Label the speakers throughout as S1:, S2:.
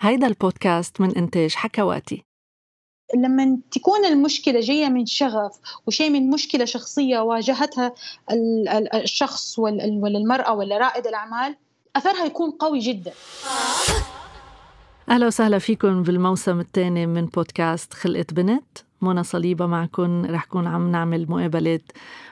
S1: هيدا البودكاست من إنتاج حكواتي.
S2: لما تكون المشكلة جاية من شغف وشيء من مشكلة شخصية واجهتها الشخص ولا المرأة ولا رائد الأعمال أثرها يكون قوي جدا.
S1: أهلا وسهلا فيكم بالموسم الثاني من بودكاست خلقة بنت. منى صليبة معكم رح كون عم نعمل مقابلات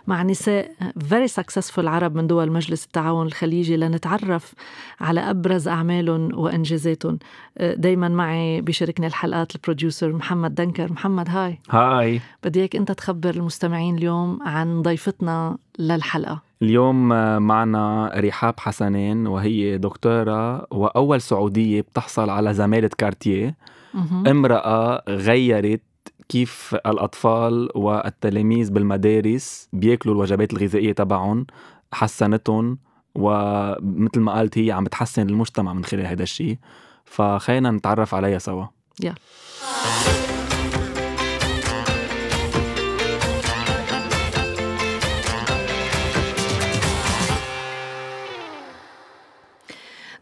S1: مع نساء very successful عرب من دول مجلس التعاون الخليجي لنتعرف على أبرز أعمالهم وإنجازاتهم. دايما معي بشاركني الحلقات البروديوسر محمد دنكر. محمد هاي.
S3: هاي.
S1: بدي إياك أنت تخبر المستمعين اليوم عن ضيفتنا للحلقة.
S3: اليوم معنا رحاب حسنين وهي دكتورة وأول سعودية بتحصل على زمالة كارتيه. امرأة غيرت كيف الأطفال والتلاميذ بالمدارس بياكلوا الوجبات الغذائية تبعهم حسنتهم ومثل ما قالت هي عم بتحسن المجتمع من خلال هذا الشيء. فخلينا نتعرف عليها سوا.
S1: يلا.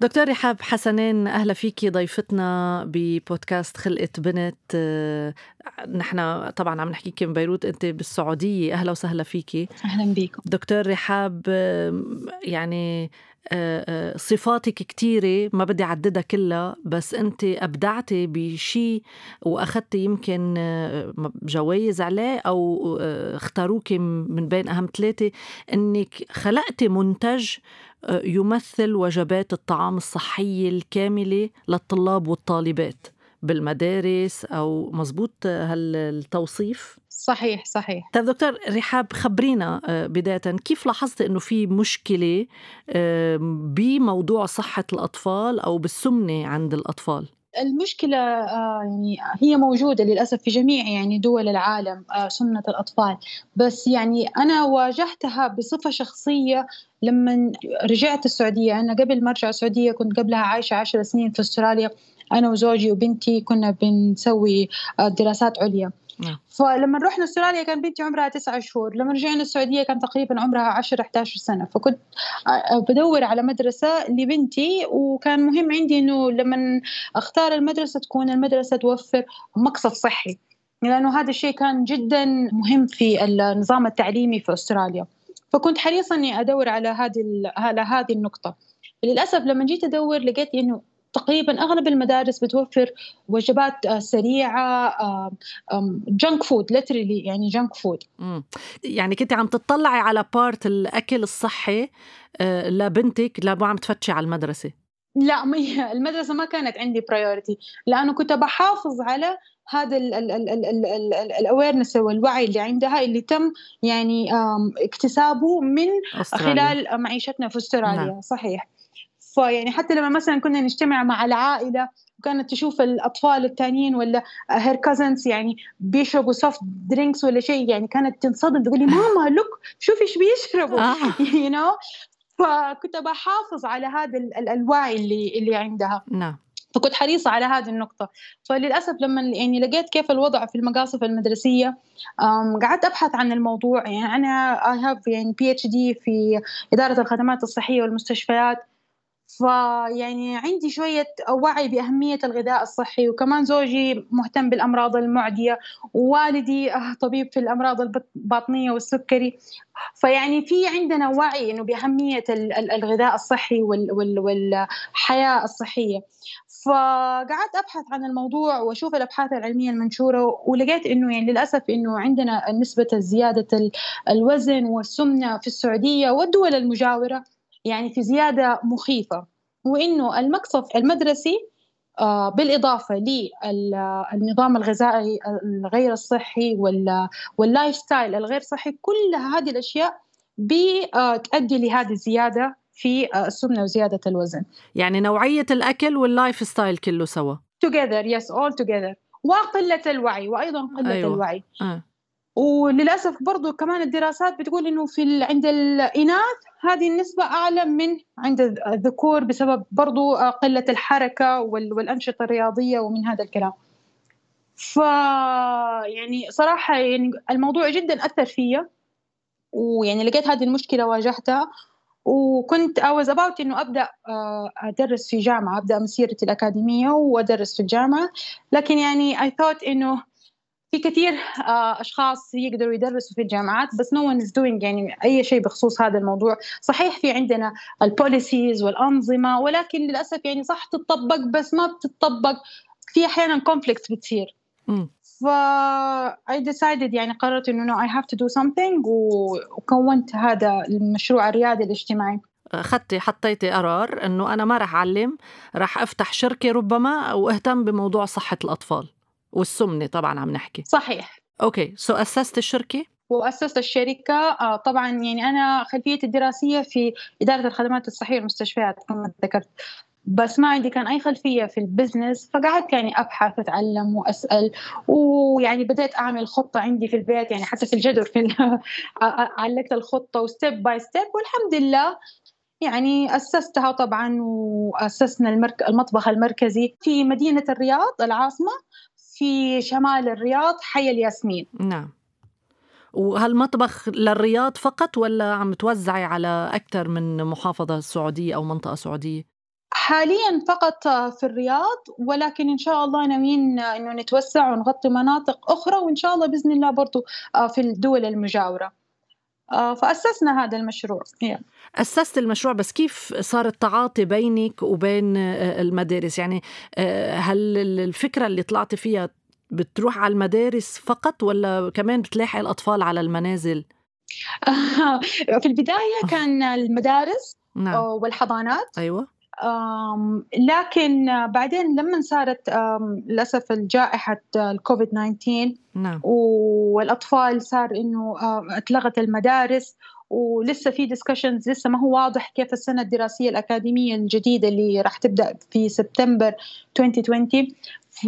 S1: دكتور رحاب حسنين أهلا فيكي ضيفتنا ببودكاست خلقة بنت آه، نحن طبعا عم نحكيك من بيروت أنت بالسعودية أهلا وسهلا فيكي.
S2: أهلا بيكم.
S1: دكتور رحاب يعني صفاتك كتيرة ما بدي أعددها كلها بس أنت أبدعتي بشيء وأخذتي يمكن جوائز عليه أو اختاروك من بين أهم ثلاثة أنك خلقتي منتج يمثل وجبات الطعام الصحية الكاملة للطلاب والطالبات. بالمدارس أو مزبوط هالتوصيف؟
S2: صحيح صحيح
S1: طيب دكتور رحاب خبرينا آه، بداية كيف لاحظت أنه في مشكلة بموضوع صحة الأطفال أو بالسمنة عند الأطفال؟
S2: المشكلة آه، يعني هي موجودة للأسف في جميع يعني دول العالم آه، سمنة الأطفال بس يعني أنا واجهتها بصفة شخصية لما رجعت السعودية أنا قبل ما أرجع السعودية كنت قبلها عايشة عشر سنين في أستراليا أنا وزوجي وبنتي كنا بنسوي آه، دراسات عليا. نعم. فلما رحنا أستراليا كان بنتي عمرها تسعة شهور لما رجعنا السعودية كان تقريبا عمرها 10 11 سنة. فكنت بدور على مدرسة لبنتي وكان مهم عندي إنه لما أختار المدرسة تكون المدرسة توفر مقصف صحي. لأنه هذا الشيء كان جدا مهم في النظام التعليمي في أستراليا. فكنت حريصه إني أدور على هذه على هذه النقطة. للأسف لما جيت أدور لقيت إنه تقريبا أغلب المدارس بتوفر وجبات آه، سريعة junk food literally يعني junk food
S1: يعني كنت عم تطلعي على part الأكل الصحي آه، لبنتك لا عم تفتشي على المدرسة؟
S2: لا المدرسة ما كانت عندي priority لأنه كنت بحافظ على هذا ال awareness والوعي اللي عندها اللي تم يعني اكتسابه من أستراليا. خلال معيشتنا في أستراليا. نعم. صحيح. فيعني حتى لما مثلا كنا نجتمع مع العائلة وكانت تشوف الأطفال التانيين ولا her cousins يعني بيشربوا soft drinks ولا شيء يعني كانت تنصدم تقول لي ماما look شوفي إيش بيشربوا. you know فكنت بحافظ على هذا الوعي اللي اللي عندها.
S1: نعم.
S2: فكنت حريصة على هذه النقطة. فللأسف لما يعني لقيت كيف الوضع في المقاصف المدرسية قعدت أبحث عن الموضوع. يعني أنا I have يعني PhD في إدارة الخدمات الصحية والمستشفيات. فيعني عندي شوية وعي بأهمية الغذاء الصحي وكمان زوجي مهتم بالأمراض المعدية ووالدي طبيب في الأمراض الباطنية والسكري. فيعني في عندنا وعي إنه بأهمية الغذاء الصحي والحياة الصحية. فقعدت أبحث عن الموضوع وأشوف الأبحاث العلمية المنشورة ولقيت إنه يعني للأسف إنه عندنا نسبة زيادة الوزن والسمنة في السعودية والدول المجاورة. يعني في زيادة مخيفة وإنه المقصف المدرسي آه، بالإضافة للنظام الغذائي الغير الصحي وال lifestyle الغير صحي كل هذه الأشياء بتؤدي لهذه الزيادة في آه، السمنة وزيادة الوزن
S1: يعني نوعية الأكل وال lifestyle كله سوا
S2: together yes all together وقلة الوعي وأيضا قلة أيوة. الوعي أه. وللأسف برضو كمان الدراسات بتقول إنه في عند الإناث هذه النسبة أعلى من عند الذكور بسبب برضو قلة الحركة والأنشطة الرياضية ومن هذا الكلام. ف يعني صراحة يعني الموضوع جدا أثر فيا ويعني لقيت هذه المشكلة واجهتها وكنت I was about إنه أبدأ آه، أدرس في جامعة أبدأ مسيرتي الأكاديمية وأدرس في الجامعة لكن يعني I thought إنه في كثير آه، أشخاص يقدروا يدرسوا في الجامعات بس no one is doing يعني أي شيء بخصوص هذا الموضوع. صحيح في عندنا ال policies والأنظمة ولكن للأسف يعني صح تطبق بس ما بتطبق في أحيانا conflict بتصير. ف I decided يعني قررت إنه no, I have to do something وكونت هذا المشروع الريادي الاجتماعي.
S1: أخذتي حطيتي قرار إنه أنا ما راح أعلم راح أفتح شركة ربما وأهتم بموضوع صحة الأطفال. والسمنه طبعا عم نحكي.
S2: صحيح.
S1: okay so أسست الشركة؟
S2: وأسست الشركة. آه، طبعا يعني أنا خلفيتي الدراسية في إدارة الخدمات الصحية والمستشفيات كما ذكرت. بس ما عندي كان أي خلفية في ال business فقعدت يعني أبحث وأتعلم وأسأل. ويعني بدأت أعمل خطة عندي في البيت يعني حتى في الجدر في علقت الخطة و step by step والحمد لله يعني أسستها طبعا وأسسنا المرك... المطبخ المركزي في مدينة الرياض العاصمة. في شمال الرياض حي الياسمين.
S1: نعم. وهالمطبخ للرياض فقط ولا عم توزعي على أكثر من محافظة سعودية أو منطقة سعودية؟
S2: حاليا فقط في الرياض ولكن إن شاء الله ناويين إنه نتوسع ونغطي مناطق أخرى وإن شاء الله بإذن الله برضو آه، في الدول المجاورة. آه، فأسسنا هذا المشروع. Yeah.
S1: أسست المشروع بس كيف صار التعاطي بينك وبين آه، المدارس؟ يعني هل الفكرة اللي طلعتي فيها بتروح على المدارس فقط ولا كمان بتلاحق الأطفال على المنازل؟
S2: في البداية كان المدارس نعم. والحضانات.
S1: أيوه.
S2: لكن بعدين لما صارت للأسف الجائحة الكوفيد 19 نعم. والأطفال صار إنه أتلغت المدارس ولسه في ديسكشنز لسه ما هو واضح كيف السنة الدراسية الأكاديمية الجديدة اللي راح تبدأ في سبتمبر 2020 ف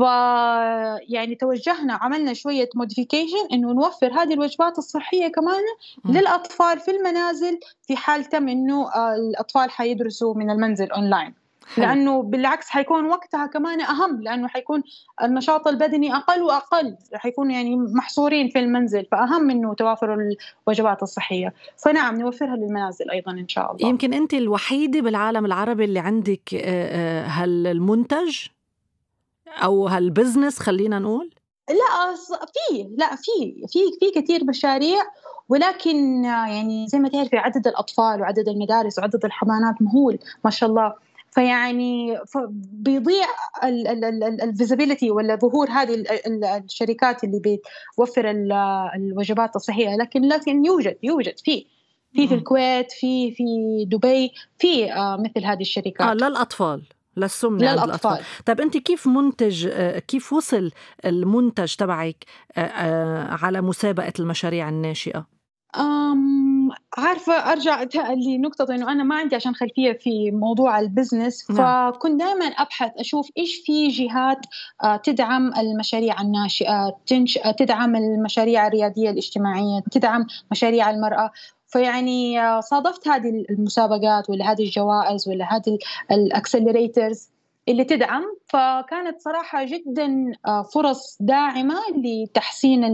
S2: يعني توجهنا عملنا شوية modification إنه نوفر هذه الوجبات الصحية كمان م. للأطفال في المنازل في حال تم إنه الأطفال حيدرسوا من المنزل اونلاين حلو. لأنه بالعكس حيكون وقتها كمان أهم لأنه حيكون النشاط البدني أقل وأقل حيكون يعني محصورين في المنزل فأهم إنه توافر الوجبات الصحية فنعم نوفرها للمنازل أيضا إن شاء الله
S1: يمكن أنت الوحيدة بالعالم العربي اللي عندك هالمنتج أو هال business خلينا نقول؟
S2: لا في لا في في في كثير مشاريع ولكن يعني زي ما تعرفي عدد الأطفال وعدد المدارس وعدد الحضانات مهول ما شاء الله. فيعني بيضيع ال visibility ولا ظهور هذه الشركات اللي بتوفر الوجبات الصحية. لكن لكن يوجد يوجد في في في الكويت في في دبي في آه، مثل هذه الشركات.
S1: آه للأطفال. للسمنة
S2: للأطفال
S1: طيب أنت كيف منتج آه، كيف وصل المنتج تبعك آه، على مسابقة المشاريع الناشئة؟
S2: أم عارفة أرجع لنقطة إنه أنا ما عندي عشان خلفية في موضوع البزنس نعم. فكنت دائما أبحث أشوف إيش في جهات آه، تدعم المشاريع الناشئة تدعم المشاريع الريادية الاجتماعية تدعم مشاريع المرأة فيعني آه، صادفت هذه المسابقات ولا هذه الجوائز ولا هذه ال accelerators اللي تدعم. فكانت صراحة جدا آه، فرص داعمة لتحسين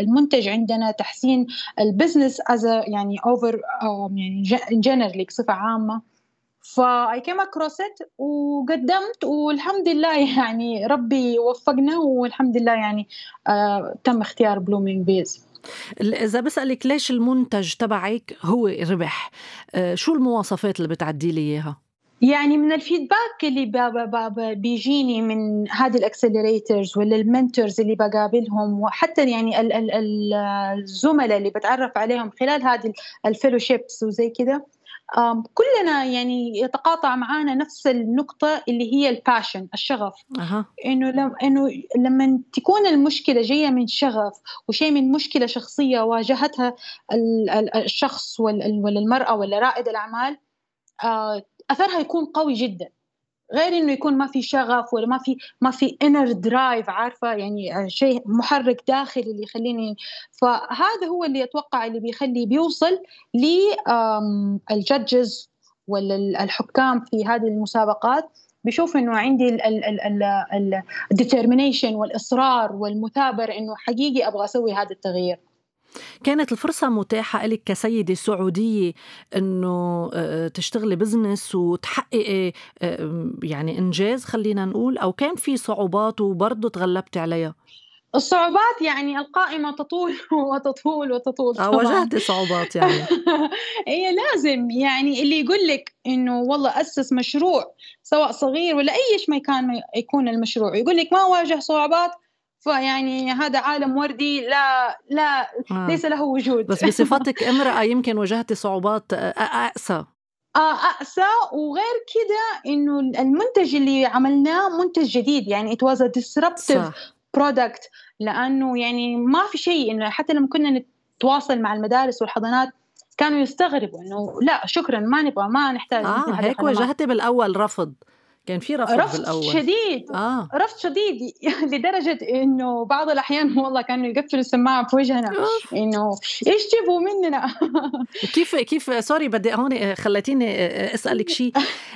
S2: المنتج عندنا تحسين ال business as يعني overall يعني generally بصفة عامة. ف I came across it وقدمت والحمد لله يعني ربي وفقنا والحمد لله يعني آه تم اختيار بلومينج بيز
S1: إذا بسألك ليش المنتج تبعك هو ربح آه شو المواصفات اللي بتعدي لي إياها؟
S2: يعني من ال feedback اللي بابا بابا بيجيني من هذه ال accelerators ولا ال mentors اللي بقابلهم وحتى يعني ال ال ال الزملاء اللي بتعرف عليهم خلال هذه ال fellowships وزي كده كلنا يعني يتقاطع معانا نفس النقطة اللي هي ال passion الشغف أه. إنه لم إنه لما تكون المشكلة جاية من شغف وشيء من مشكلة شخصية واجهتها الشخص ولا المرأة ولا رائد الأعمال آه، أثرها يكون قوي جدا غير إنه يكون ما في شغف ولا ما في ما في inner drive عارفة؟ يعني شيء محرك داخلي اللي يخليني. فهذا هو اللي أتوقع اللي بيخلي بيوصل لل judges ولا الحكام في هذه المسابقات. بيشوف إنه عندي ال determination والإصرار والمثابرة إنه حقيقي أبغى أسوي هذا التغيير.
S1: كانت الفرصة متاحة لك كسيدة سعودية أنه تشتغلي business وتحققي يعني إنجاز خلينا نقول أو كان في صعوبات وبرضه تغلبتي عليها؟
S2: الصعوبات يعني القائمة تطول وتطول وتطول
S1: طبعا واجهتي صعوبات يعني
S2: هي لازم يعني اللي يقول لك إنه والله أسس مشروع سواء صغير ولا أي ما كان يكون المشروع يقول لك ما واجه صعوبات فيعني هذا عالم وردي لا لا آه. ليس له وجود.
S1: بس بصفتك امرأة يمكن واجهتي صعوبات أقسى.
S2: آه أقسى. وغير كده إنه المنتج اللي عملناه منتج جديد. يعني it was a disruptive product. لأنه يعني ما في شيء إنه حتى لما كنا نتواصل مع المدارس والحضانات كانوا يستغربوا إنه لا شكرا ما نبغى ما نحتاج
S1: آه هيك واجهتي بالأول رفض. كان في رفض,
S2: رفض
S1: بالأول.
S2: شديد. آه. رفض شديد لدرجة إنه بعض الأحيان والله كانوا يقفلوا السماعة في وجهنا. إنه إيش تبغوا مننا؟
S1: كيف كيف سوري بدي هون خليتيني أسألك شيء.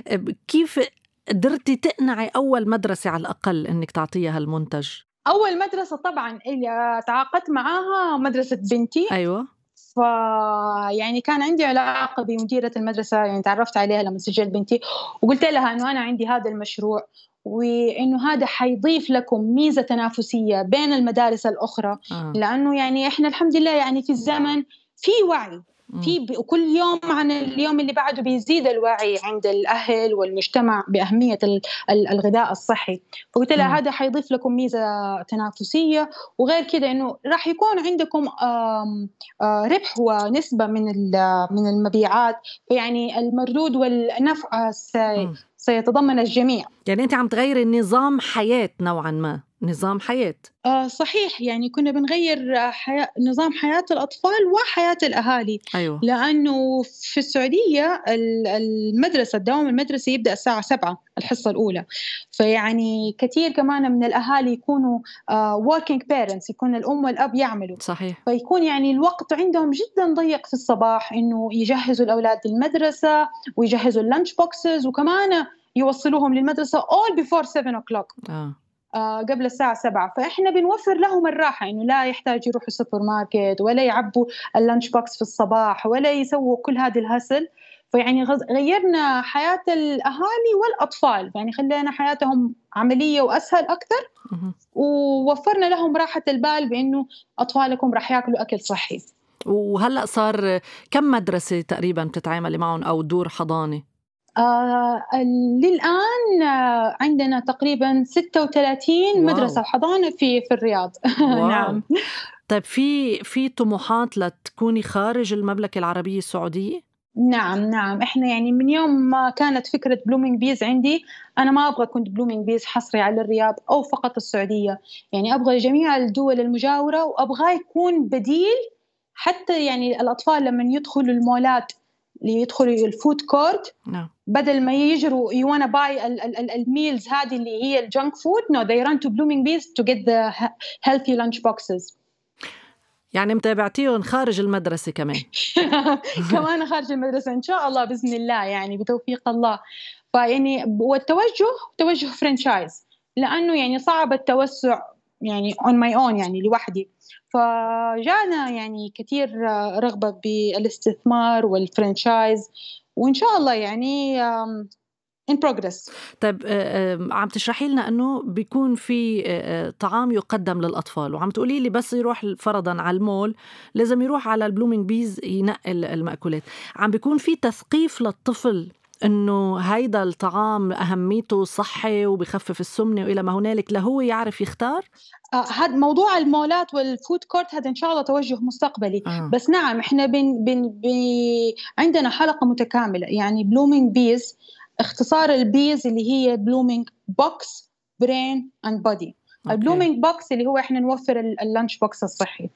S1: كيف قدرتي تقنعي أول مدرسة على الأقل إنك تعطيها هالمنتج
S2: أول مدرسة طبعا اللي تعاقدت معاها مدرسة بنتي.
S1: أيوه.
S2: ف يعني كان عندي علاقة بمديرة المدرسة يعني تعرفت عليها لما سجلت بنتي وقلت لها إنه أنا عندي هذا المشروع وإنه هذا حيضيف لكم ميزة تنافسية بين المدارس الأخرى آه. لأنه يعني إحنا الحمد لله يعني في الزمن في وعي في كل يوم عن اليوم اللي بعده بيزيد الوعي عند الأهل والمجتمع بأهمية الغذاء الصحي. فقلت لها هذا حيضيف لكم ميزة تنافسية وغير كده إنه راح يكون عندكم ربح ونسبة من من المبيعات. فيعني المردود والنفع سيتضمن الجميع.
S1: يعني أنت عم تغيري نظام حياة نوعا ما. نظام حياة.
S2: آه صحيح. يعني كنا بنغير حياة نظام حياة الأطفال وحياة الأهالي.
S1: أيوة.
S2: لأنه في السعودية المدرسة الدوام المدرسي يبدأ الساعة سبعة الحصة الأولى. فيعني كثير كمان من الأهالي يكونوا uh, working parents يكون الأم والأب يعملوا.
S1: صحيح.
S2: فيكون يعني الوقت عندهم جدا ضيق في الصباح إنه يجهزوا الأولاد للمدرسة ويجهزوا ال lunch boxes وكمان يوصلوهم للمدرسة all before 7 o'clock.
S1: آه.
S2: آه، قبل الساعة سبعة. فإحنا بنوفر لهم الراحة إنه لا يحتاج يروحوا السوبر ماركت ولا يعبوا ال lunch box في الصباح ولا يسووا كل هذه ال hassle. فيعني غيرنا حياة الأهالي والأطفال. يعني خلينا حياتهم عملية وأسهل أكثر. ووفرنا لهم راحة البال بإنه أطفالكم راح ياكلوا أكل صحي.
S1: وهلأ صار كم مدرسة تقريبا بتتعاملي معهم أو دور حضانة؟
S2: آه للآن آه عندنا تقريبا 36 واو. مدرسة وحضانة في في الرياض. نعم.
S1: طيب في في طموحات لتكوني خارج المملكة العربية السعودية؟
S2: نعم نعم. إحنا يعني من يوم ما كانت فكرة Blooming Bs عندي أنا ما أبغى كنت Blooming Bs حصري على الرياض أو فقط السعودية. يعني أبغى جميع الدول المجاورة وأبغاه يكون بديل حتى يعني الأطفال لما يدخلوا المولات ليدخلوا ال food court
S1: نعم.
S2: بدل ما يجروا you wanna buy ال meals هذه اللي هي ال junk food no they run to Blooming Bs to get the healthy lunch boxes.
S1: يعني متابعتيهم خارج المدرسة كمان.
S2: كمان خارج المدرسة إن شاء الله بإذن الله يعني بتوفيق الله. فيعني والتوجه توجه franchise لأنه يعني صعب التوسع يعني on my own يعني لوحدي. فجانا يعني كثير رغبة بالاستثمار وال franchise وإن شاء الله يعني in progress.
S1: طيب عم تشرحي لنا إنه بيكون في طعام يقدم للأطفال وعم تقولي لي بس يروح فرضا على المول لازم يروح على ال Blooming Bs ينقل المأكولات. عم بيكون في تثقيف للطفل إنه هيدا الطعام أهميته صحي وبخفف السمنة وإلى ما هنالك لهو يعرف يختار؟
S2: هذا آه موضوع المولات وال food court هذا إن شاء الله توجه مستقبلي. آه. بس نعم إحنا بن بن بي عندنا حلقة متكاملة يعني Blooming Bs اختصار ال Bs اللي هي blooming box brain and body ال blooming box اللي هو إحنا نوفر ال lunch box الصحي.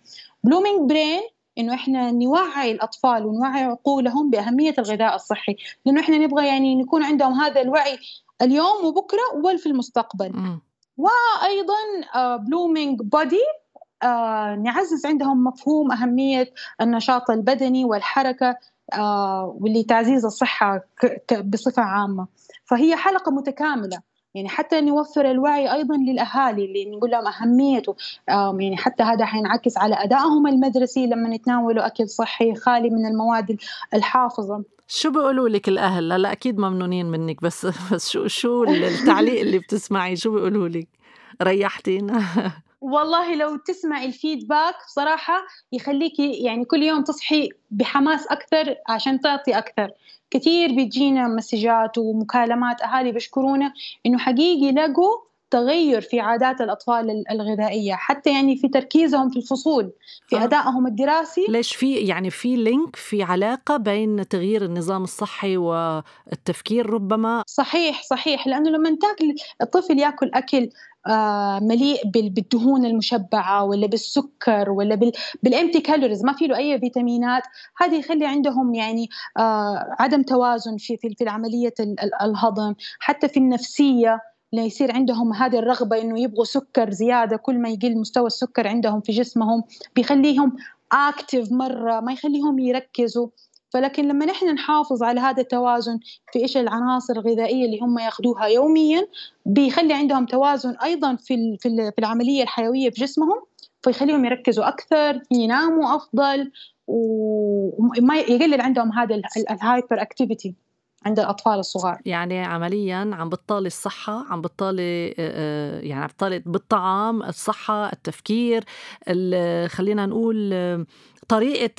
S2: blooming brain إنه إحنا نوعي الأطفال ونوعي عقولهم بأهمية الغذاء الصحي. لأنه إحنا نبغى يعني يكون عندهم هذا الوعي اليوم وبكرة وفي المستقبل. م. وأيضا blooming uh, body uh, نعزز عندهم مفهوم أهمية النشاط البدني والحركة uh, واللي تعزيز الصحة بصفة عامة. فهي حلقة متكاملة. يعني حتى نوفر الوعي أيضا للأهالي اللي نقول لهم أهميته. يعني حتى هذا حينعكس على أدائهم المدرسي لما يتناولوا أكل صحي خالي من المواد الحافظة.
S1: شو بيقولوا لك الأهل؟ هلا أكيد ممنونين منك بس بس شو شو التعليق اللي بتسمعي؟ شو بيقولوا لك؟ ريحتينا.
S2: والله لو تسمعي الفيدباك بصراحة يخليكي يعني كل يوم تصحي بحماس أكثر عشان تعطي أكثر. كثير بيجينا مسجات ومكالمات أهالي بيشكرونا إنه حقيقي لقوا تغير في عادات الأطفال الغذائية حتى يعني في تركيزهم في الفصول في آه. أدائهم الدراسي.
S1: ليش في يعني في لينك في علاقة بين تغيير النظام الصحي والتفكير ربما؟
S2: صحيح صحيح لأنه لما تاكل الطفل يأكل أكل آه مليء بالدهون المشبعة ولا بالسكر ولا بال empty calories ما في له أي فيتامينات هذا يخلي عندهم يعني آه عدم توازن في في, في عملية الهضم حتى في النفسية. ليصير عندهم هذه الرغبة إنه يبغوا سكر زيادة. كل ما يقل مستوى السكر عندهم في جسمهم بيخليهم active مرة ما يخليهم يركزوا. فلكن لما نحن نحافظ على هذا التوازن في إيش العناصر الغذائية اللي هم ياخذوها يوميا بيخلي عندهم توازن أيضا في في العملية الحيوية في جسمهم فيخليهم يركزوا أكثر يناموا أفضل وما يقلل عندهم هذا ال hyperactivity عند الأطفال الصغار.
S1: يعني عمليا عم بتطالي الصحة عم بتطالي يعني عم بتطالي بالطعام الصحة التفكير خلينا نقول طريقة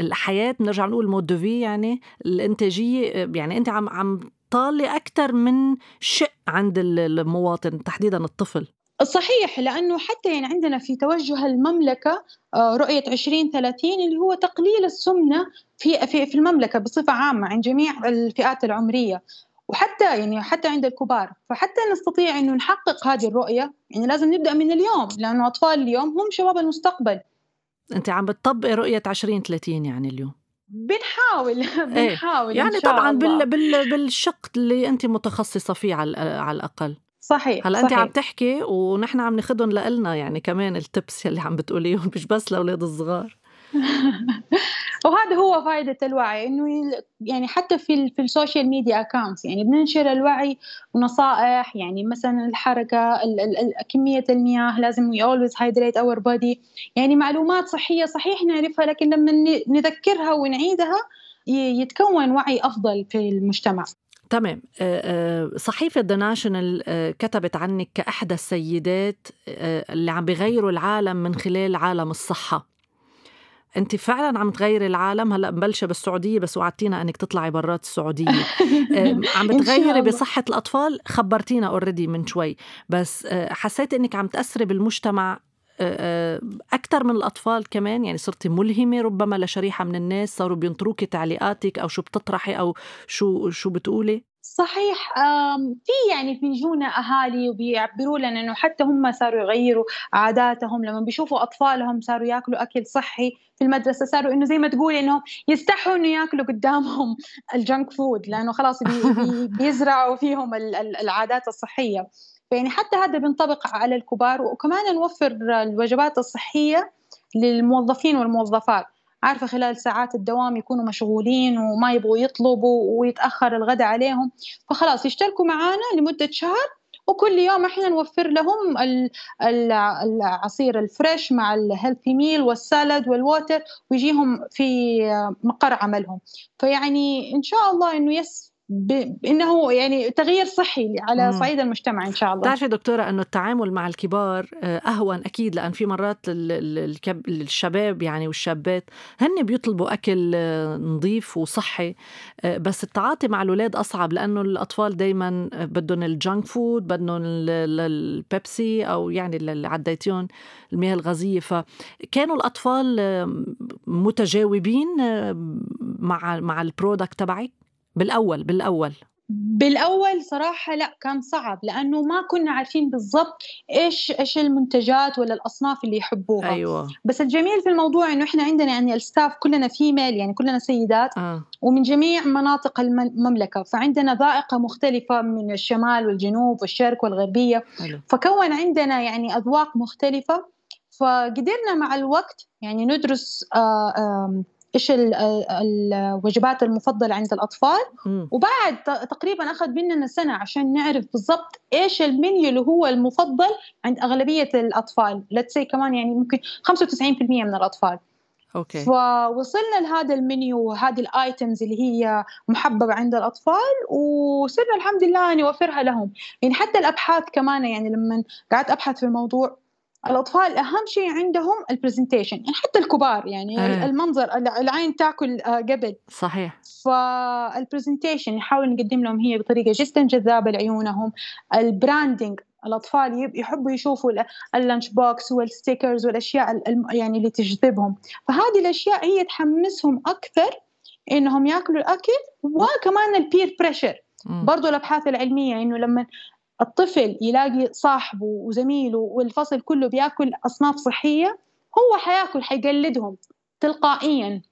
S1: الحياة بنرجع نقول مود في يعني الإنتاجية يعني أنت عم عم طالي أكثر من شق عند المواطن تحديدا الطفل.
S2: صحيح لأنه حتى يعني عندنا في توجه المملكة آه، رؤية 2030 اللي هو تقليل السمنة في في في المملكة بصفة عامة عند جميع الفئات العمرية. وحتى يعني حتى عند الكبار. فحتى نستطيع إنه نحقق هذه الرؤية يعني لازم نبدأ من اليوم لأنه أطفال اليوم هم شباب المستقبل.
S1: أنت عم بتطبقي رؤية 2030 يعني اليوم.
S2: بنحاول بنحاول
S1: إيه؟ يعني طبعا بال بال بالشق اللي أنت متخصصة فيه على على الأقل.
S2: صحيح
S1: هلأ انت عم تحكي ونحن عم ناخذهم لنا يعني كمان ال tips يلي عم بتقوليهم مش بس لأولاد الصغار.
S2: وهذا هو فائدة الوعي إنه يعني حتى في في ال social media accounts يعني بننشر الوعي ونصائح يعني مثلا الحركة كمية المياه لازم we always hydrate our body. يعني معلومات صحية صحيح نعرفها لكن لما نذكرها ونعيدها يتكون وعي أفضل في المجتمع.
S1: تمام. صحيفة ذا ناشونال كتبت عنك كأحدى السيدات اللي عم بيغيروا العالم من خلال عالم الصحة. أنت فعلا عم تغيري العالم؟ هلأ مبلشة بالسعودية بس وعدتينا إنك تطلعي برات السعودية. عم بتغيري بصحة الأطفال؟ خبرتينا اوريدي من شوي. بس حسيت إنك عم تأثري بالمجتمع أكثر من الأطفال كمان يعني صرتي ملهمة ربما لشريحة من الناس صاروا بينطروكي تعليقاتك أو شو بتطرحي أو شو شو بتقولي؟
S2: صحيح في يعني بيجونا أهالي وبيعبروا لنا إنه حتى هم صاروا يغيروا عاداتهم لما بيشوفوا أطفالهم صاروا ياكلوا أكل صحي في المدرسة صاروا إنه زي ما تقولي إنهم يستحوا إنه ياكلوا قدامهم ال junk food لأنه خلاص بي بيزرعوا فيهم العادات الصحية. فيعني حتى هذا بينطبق على الكبار وكمان نوفر الوجبات الصحية للموظفين والموظفات. عارفة خلال ساعات الدوام يكونوا مشغولين وما يبغوا يطلبوا ويتأخر الغداء عليهم. فخلاص يشتركوا معانا لمدة شهر وكل يوم إحنا نوفر لهم العصير ال fresh مع ال healthy meal وال salad وال water ويجيهم في مقر عملهم. فيعني إن شاء الله إنه يس بانه يعني تغيير صحي على صعيد المجتمع إن شاء الله.
S1: بتعرفي دكتورة إنه التعامل مع الكبار آه، أهون أكيد لأن في مرات الشباب يعني والشابات هن بيطلبوا أكل آه، نظيف وصحي آه، بس التعاطي مع الاولاد أصعب لأنه الأطفال دائما بدهم ال junk food بدهم البيبسي أو يعني اللي عديتيهم المياه الغازية. فكانوا الأطفال متجاوبين مع مع ال product تبعك بالأول بالأول.
S2: بالأول صراحة لا كان صعب لأنه ما كنا عارفين بالضبط إيش إيش المنتجات ولا الأصناف اللي يحبوها.
S1: أيوه.
S2: بس الجميل في الموضوع إنه إحنا عندنا يعني ال staff كلنا female يعني كلنا سيدات.
S1: آه.
S2: ومن جميع مناطق المملكة فعندنا ذائقة مختلفة من الشمال والجنوب والشرق والغربية.
S1: حلو.
S2: فكون عندنا يعني أذواق مختلفة فقدرنا مع الوقت يعني ندرس آه آه إيش الوجبات المفضلة عند الأطفال. وبعد تقريبا أخذ مننا سنة عشان نعرف بالضبط إيش المنيو اللي هو المفضل عند أغلبية الأطفال. let's say كمان يعني ممكن 95% من الأطفال.
S1: okay.
S2: فوصلنا لهذا المنيو وهذه ال items اللي هي محببة عند الأطفال وصرنا الحمد لله نوفرها لهم. يعني حتى الأبحاث كمان يعني لما قعدت أبحث في الموضوع الأطفال أهم شيء عندهم ال presentation يعني حتى الكبار يعني أيه. المنظر العين تاكل آه، قبل.
S1: صحيح.
S2: فال presentation نحاول نقدم لهم هي بطريقة جدا جذابة لعيونهم. ال branding الأطفال يحبوا يشوفوا ال lunch box وال stickers والأشياء يعني اللي تجذبهم. فهذه الأشياء هي تحمسهم أكثر إنهم يأكلوا الأكل وكمان ال peer pressure برضو الأبحاث العلمية إنه لما الطفل يلاقي صاحبه وزميله والفصل كله بياكل أصناف صحية هو حياكل حيقلدهم تلقائيا.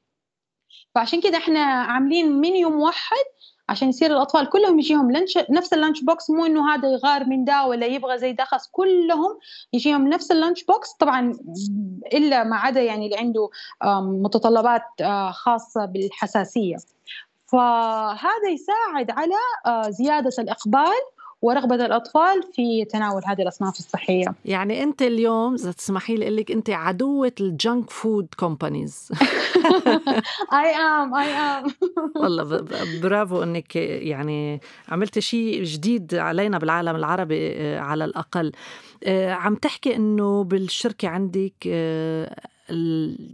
S2: فعشان كده إحنا عاملين منيو موحد عشان يصير الأطفال كلهم يجيهم lunch نفس ال lunch box. مو إنه هذا يغار من ده ولا يبغى زي ده خلاص كلهم يجيهم نفس ال lunch box. طبعا إلا ما عدا يعني اللي عنده متطلبات خاصة بالحساسية. فهذا يساعد على زيادة الإقبال ورغبة الأطفال في تناول هذه الأصناف الصحية.
S1: يعني أنت اليوم إذا تسمحي لي لك أنت عدوة ال junk food
S2: companies I am I am
S1: والله برافو أنك يعني عملت شيء جديد علينا بالعالم العربي آه، على الأقل. آه، عم تحكي إنه بالشركة عندك آه،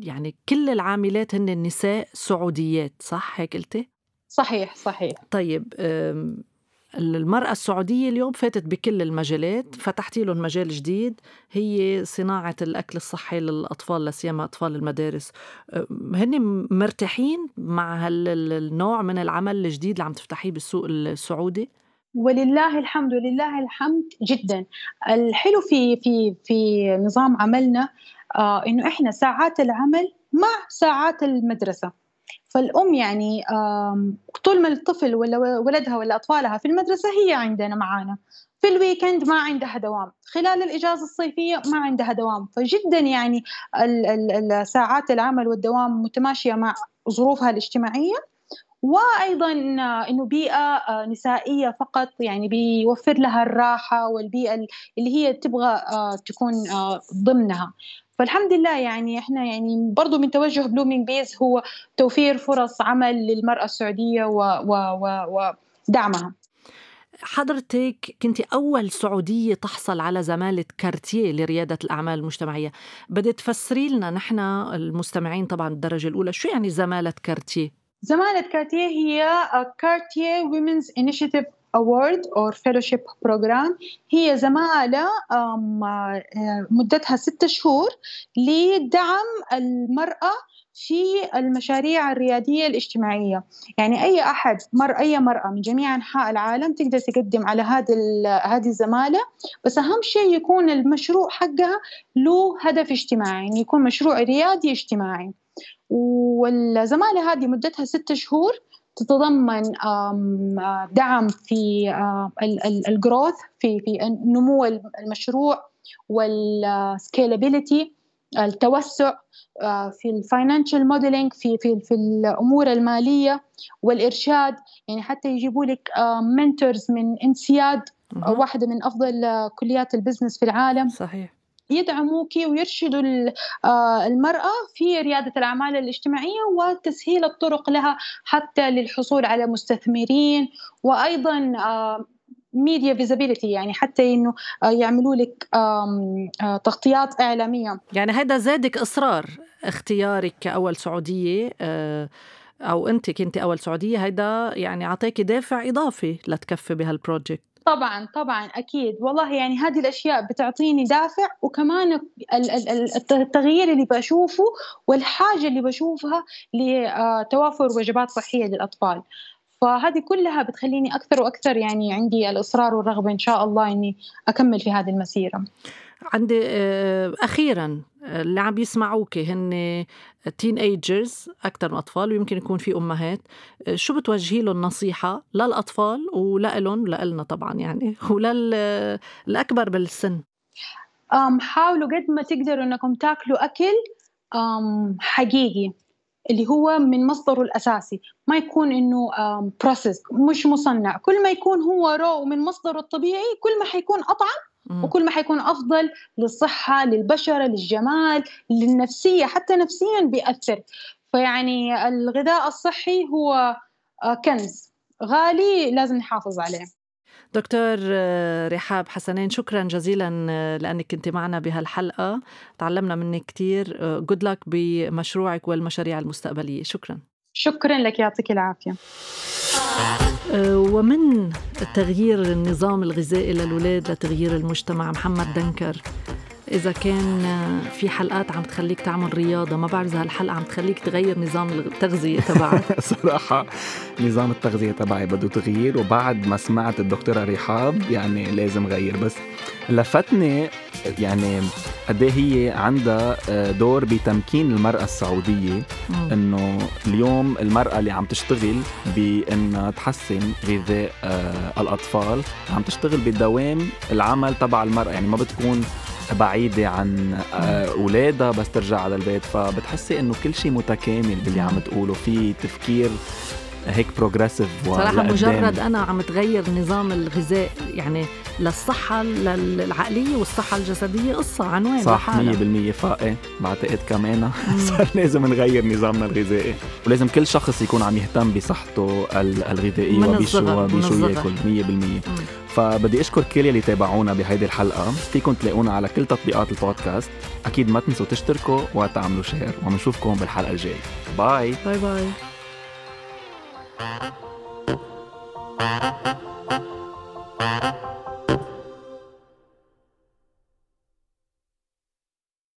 S1: يعني كل العاملات هن النساء سعوديات صح؟ هيك قلتي؟
S2: صحيح صحيح.
S1: طيب المرأة السعودية اليوم فاتت بكل المجالات فتحتي لهم مجال جديد هي صناعة الأكل الصحي للأطفال لسيما أطفال المدارس. هن مرتاحين مع هالنوع من العمل الجديد اللي عم تفتحيه بالسوق السعودي؟
S2: ولله الحمد ولله الحمد جدا. الحلو في في في نظام عملنا آه إنه إحنا ساعات العمل مع ساعات المدرسة. فالأم يعني طول ما الطفل ولا ولدها ولا أطفالها في المدرسة هي عندنا معانا. في الويكند ما عندها دوام. خلال الإجازة الصيفية ما عندها دوام. فجدا يعني ساعات العمل والدوام متماشية مع ظروفها الاجتماعية. وأيضا إنه بيئة آه، نسائية فقط. يعني بيوفر لها الراحة والبيئة اللي هي تبغى آه، تكون آه، ضمنها. فالحمد لله يعني إحنا يعني برضو من توجه بلومينج بيز هو توفير فرص عمل للمرأة السعودية ودعمها
S1: حضرتك كنت أول سعودية تحصل على زمالة كارتيه لريادة الأعمال المجتمعية بدي تفسري لنا نحن المستمعين طبعا الدرجة الأولى شو يعني زمالة كارتيه؟
S2: زمالة كارتيه هي كارتيه ويمنز انيشيتيف award or fellowship program. هي زمالة مدتها ستة شهور لدعم المرأة في المشاريع الريادية الاجتماعية. يعني أي أحد مر أي مرأة من جميع أنحاء العالم تقدر تقدم على هذه هذه الزمالة. بس أهم شيء يكون المشروع حقها له هدف اجتماعي يعني يكون مشروع ريادي اجتماعي. والزمالة هذه مدتها ستة شهور تتضمن دعم في ال growth في في نمو المشروع وال scalability التوسع في ال financial modeling في في في الأمور المالية والإرشاد. يعني حتى يجيبوا لك mentors من انسياد واحدة من أفضل كليات ال business في العالم.
S1: صحيح.
S2: يدعموك ويرشدوا آه، المرأة في ريادة الأعمال الاجتماعية وتسهيل الطرق لها حتى للحصول على مستثمرين وأيضا media visibility يعني حتى إنه آه، يعملوا لك آه، تغطيات إعلامية.
S1: يعني هذا زادك إصرار اختيارك كأول سعودية أو أنت كنت أول سعودية هيدا يعني اعطاكي دافع إضافي لتكفي بهال project.
S2: طبعا طبعا أكيد. والله يعني هذه الأشياء بتعطيني دافع وكمان التغيير اللي بشوفه والحاجة اللي بشوفها لتوافر وجبات صحية للأطفال. فهذه كلها بتخليني أكثر وأكثر يعني عندي الإصرار والرغبة إن شاء الله إني أكمل في هذه المسيرة.
S1: عندي آه، أخيرا اللي عم بيسمعوك هن تين ايجرز أكثر من أطفال ويمكن يكون في أمهات. آه، شو بتوجهي لهم نصيحة للأطفال ولهم لنا طبعا يعني وللاكبر بالسن؟
S2: حاولوا قد ما تقدروا إنكم تاكلوا أكل حقيقي اللي هو من مصدره الأساسي. ما يكون إنه processed مش مصنع. كل ما يكون هو raw من مصدره الطبيعي كل ما حيكون أطعم وكل ما حيكون أفضل للصحة للبشرة للجمال للنفسية حتى نفسيا بيأثر. فيعني الغذاء الصحي هو آه، كنز غالي لازم نحافظ عليه.
S1: دكتور آه، رحاب حسنين شكرا جزيلا آه، لأنك كنت معنا بهالحلقة. تعلمنا منك كثير جود لك بمشروعك والمشاريع المستقبلية. شكرا.
S2: شكرا لك يعطيك العافية.
S1: ومن تغيير النظام الغذائي للولاد لتغيير المجتمع محمد دنكر. إذا كان في حلقات عم تخليك تعمل رياضة ما بعرف إذا هالحلقة عم تخليك تغير نظام التغذية تبعك.
S3: صراحة نظام التغذية تبعي بده تغيير وبعد ما سمعت الدكتورة رحاب يعني لازم غير. بس لفتني يعني قد إيه هي عندها آه، دور بتمكين المرأة السعودية إنه اليوم المرأة اللي عم تشتغل بإنها تحسن غذاء آه، الأطفال عم تشتغل بدوام العمل تبع المرأة. يعني ما بتكون بعيدة عن آه، أولادها بس ترجع على البيت. فبتحسي إنه كل شيء متكامل باللي عم تقوله. في تفكير هيك بروجريسيف
S1: صراحة مجرد أنا عم تغير نظام الغذاء يعني للصحة العقلية والصحة الجسدية قصة عنوان
S3: صح 100% فائق. بعتقد كمان صار لازم نغير نظامنا الغذائي. ولازم كل شخص يكون عم يهتم بصحته الغذائية وبشو وبشو ياكل. 100% فبدي أشكر كل يلي تابعونا بهيدي الحلقة. فيكم تلاقونا على كل تطبيقات البودكاست. أكيد ما تنسوا تشتركوا وتعملوا share وبنشوفكم بالحلقة الجاية. bye
S1: bye bye